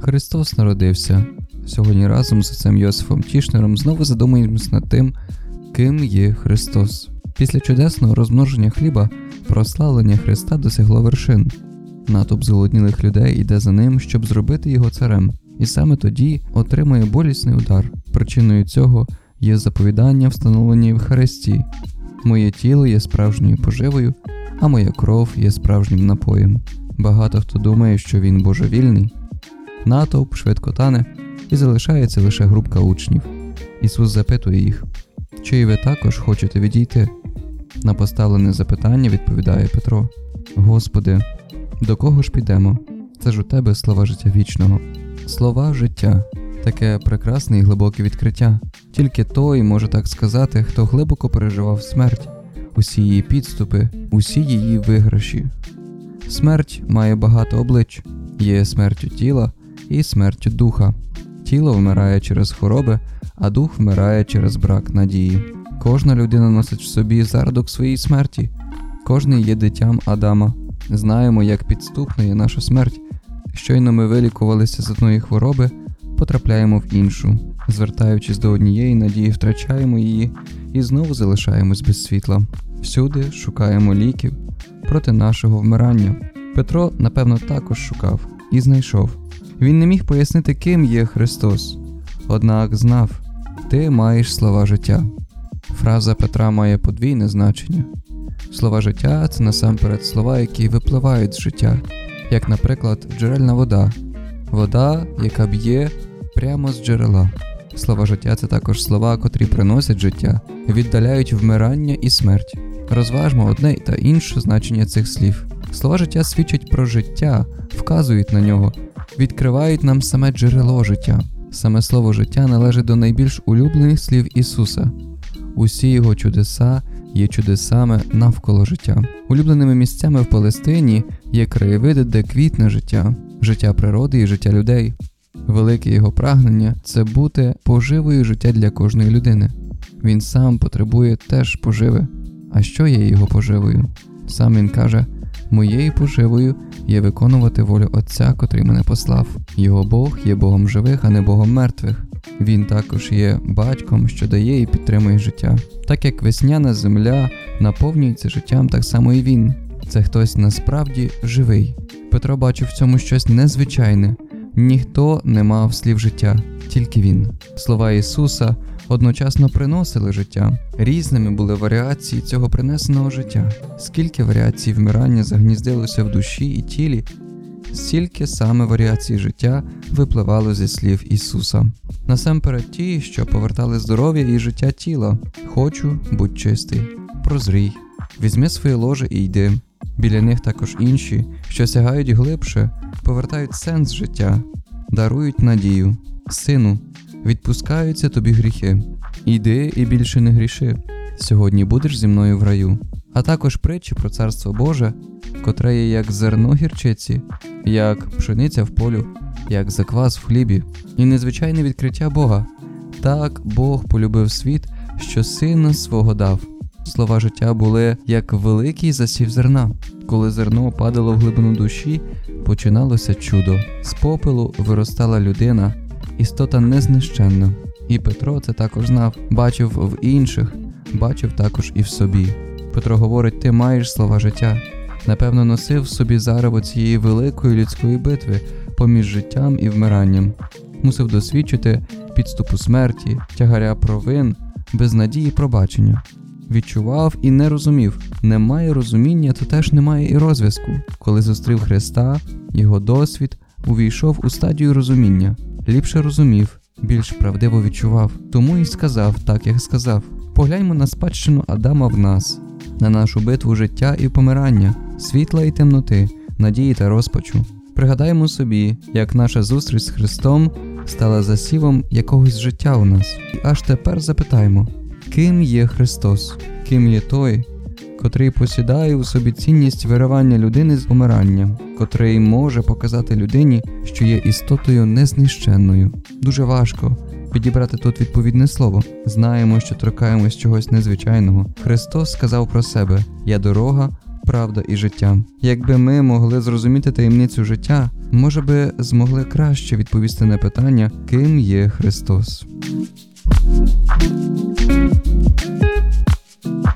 Христос народився. Сьогодні разом з отцем Йосифом Тішнером знову задумуємось над тим, ким є Христос. Після чудесного розмноження хліба прославлення Христа досягло вершин. Натовп зголоднілих людей йде за ним, щоб зробити його царем, і саме тоді отримує болісний удар. Причиною цього є заповідання, встановлені в Євхаристії. Моє тіло є справжньою поживою, а моя кров є справжнім напоєм. Багато хто думає, що він божевільний. Натовп швидко тане і залишається лише групка учнів. Ісус запитує їх, чи ви також хочете відійти? На поставлене запитання відповідає Петро: Господи, до кого ж підемо? Це ж у тебе слова життя вічного. Слова життя таке прекрасне і глибоке відкриття. Тільки той може так сказати, хто глибоко переживав смерть, усі її підступи, усі її виграші. Смерть має багато облич, є смертю тіла і смертю духа. Тіло вмирає через хвороби, а дух вмирає через брак надії. Кожна людина носить в собі зародок своєї смерті, кожний є дитям Адама. Знаємо, як підступна є наша смерть. Щойно ми вилікувалися з одної хвороби, потрапляємо в іншу, звертаючись до однієї надії, втрачаємо її і знову залишаємось без світла. Всюди шукаємо ліків проти нашого вмирання. Петро, напевно, також шукав і знайшов. Він не міг пояснити, ким є Христос, однак знав, ти маєш слова життя. Фраза Петра має подвійне значення. Слова життя це насамперед слова, які випливають з життя, як, наприклад, джерельна вода, вода, яка б'є прямо з джерела. Слова життя це також слова, котрі приносять життя, віддаляють вмирання і смерть. Розважмо одне та інше значення цих слів. Слова життя свідчать про життя, вказують на нього, відкривають нам саме джерело життя. Саме слово життя належить до найбільш улюблених слів Ісуса. Усі його чудеса є чудесами навколо життя. Улюбленими місцями в Палестині є краєвиди, де квітне життя, життя природи і життя людей. Велике його прагнення це бути поживою життя для кожної людини. Він сам потребує теж поживи. А що є його поживою? Сам він каже: Моєю поживою є виконувати волю Отця, котрий мене послав. Його Бог є Богом живих, а не Богом мертвих. Він також є батьком, що дає і підтримує життя. Так як весняна земля наповнюється життям, так само і він. Це хтось насправді живий. Петро бачив в цьому щось незвичайне. Ніхто не мав слів життя, тільки він. Слова Ісуса одночасно приносили життя. Різними були варіації цього принесеного життя. Скільки варіацій вмирання загніздилося в душі і тілі, стільки саме варіацій життя випливало зі слів Ісуса. Насамперед ті, що повертали здоров'я і життя тіла. Хочу, будь чистий, прозрій, візьми своє ложе і йди. Біля них також інші, що сягають глибше, повертають сенс життя, дарують надію, сину, відпускаються тобі гріхи. Іди і більше не гріши. Сьогодні будеш зі мною в раю. А також притчі про царство Боже, котре є як зерно гірчиці, як пшениця в полю, як заквас в хлібі, і незвичайне відкриття Бога. Так Бог полюбив світ, що сина свого дав. Слова життя були як великий засів зерна. Коли зерно падало в глибину душі, починалося чудо. З попелу виростала людина, істота незнищенна. І Петро це також знав, бачив в інших, бачив також і в собі. Петро говорить: ти маєш слова життя. Напевно, носив в собі зарево цієї великої людської битви поміж життям і вмиранням, мусив досвідчити підступу смерті, тягаря провин, безнадії пробачення. Відчував і не розумів. Немає розуміння, то теж немає і розв'язку. Коли зустрів Христа, його досвід увійшов у стадію розуміння, ліпше розумів, більш правдиво відчував, тому і сказав, так як сказав: погляньмо на спадщину Адама в нас, на нашу битву життя і помирання, світла і темноти, надії та розпачу. Пригадаємо собі, як наша зустріч з Христом стала засівом якогось життя у нас, і аж тепер запитаємо, ким є Христос, ким є той, котрий посідає у собі цінність виривання людини з помиранням, котрий може показати людині, що є істотою незнищенною. Дуже важко, підібрати тут відповідне слово. Знаємо, що торкаємось чогось незвичайного. Христос сказав про себе: Я дорога, правда і життя. Якби ми могли зрозуміти таємницю життя, може би змогли краще відповісти на питання, ким є Христос.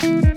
Thank you.